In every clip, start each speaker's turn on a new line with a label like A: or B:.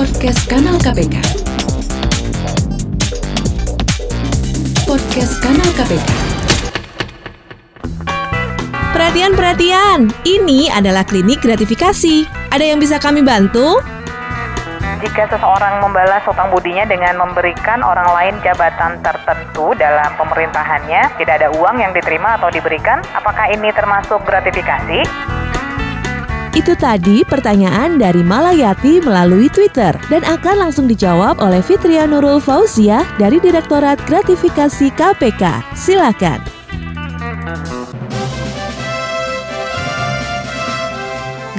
A: Podcast Kanal KPK. Podcast Kanal KPK.
B: Perhatian-perhatian, ini adalah klinik gratifikasi. Ada yang bisa kami bantu?
C: Jika seseorang membalas hutang budinya dengan memberikan orang lain jabatan tertentu dalam pemerintahannya, tidak ada uang yang diterima atau diberikan, apakah ini termasuk gratifikasi?
B: Itu tadi pertanyaan dari Malayati melalui Twitter dan akan langsung dijawab oleh Fitria Nurul Fauzia dari Direktorat Gratifikasi KPK. Silakan.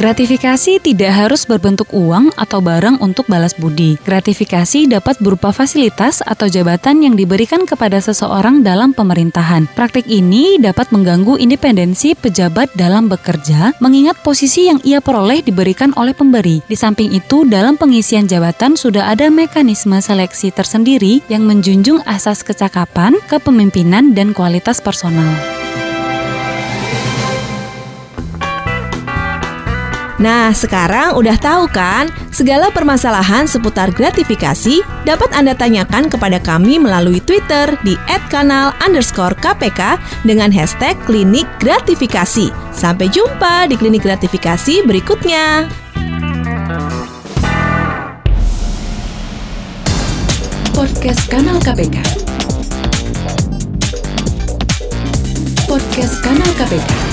D: Gratifikasi tidak harus berbentuk uang atau barang untuk balas budi. Gratifikasi dapat berupa fasilitas atau jabatan yang diberikan kepada seseorang dalam pemerintahan. Praktik ini dapat mengganggu independensi pejabat dalam bekerja, mengingat posisi yang ia peroleh diberikan oleh pemberi. Di samping itu, dalam pengisian jabatan sudah ada mekanisme seleksi tersendiri yang menjunjung asas kecakapan, kepemimpinan, dan kualitas personal.
B: Nah, sekarang udah tahu kan? Segala permasalahan seputar gratifikasi dapat Anda tanyakan kepada kami melalui Twitter di @kanal_kpk dengan hashtag klinik gratifikasi. Sampai jumpa di klinik gratifikasi berikutnya.
A: Podcast Kanal KPK. Podcast Kanal KPK.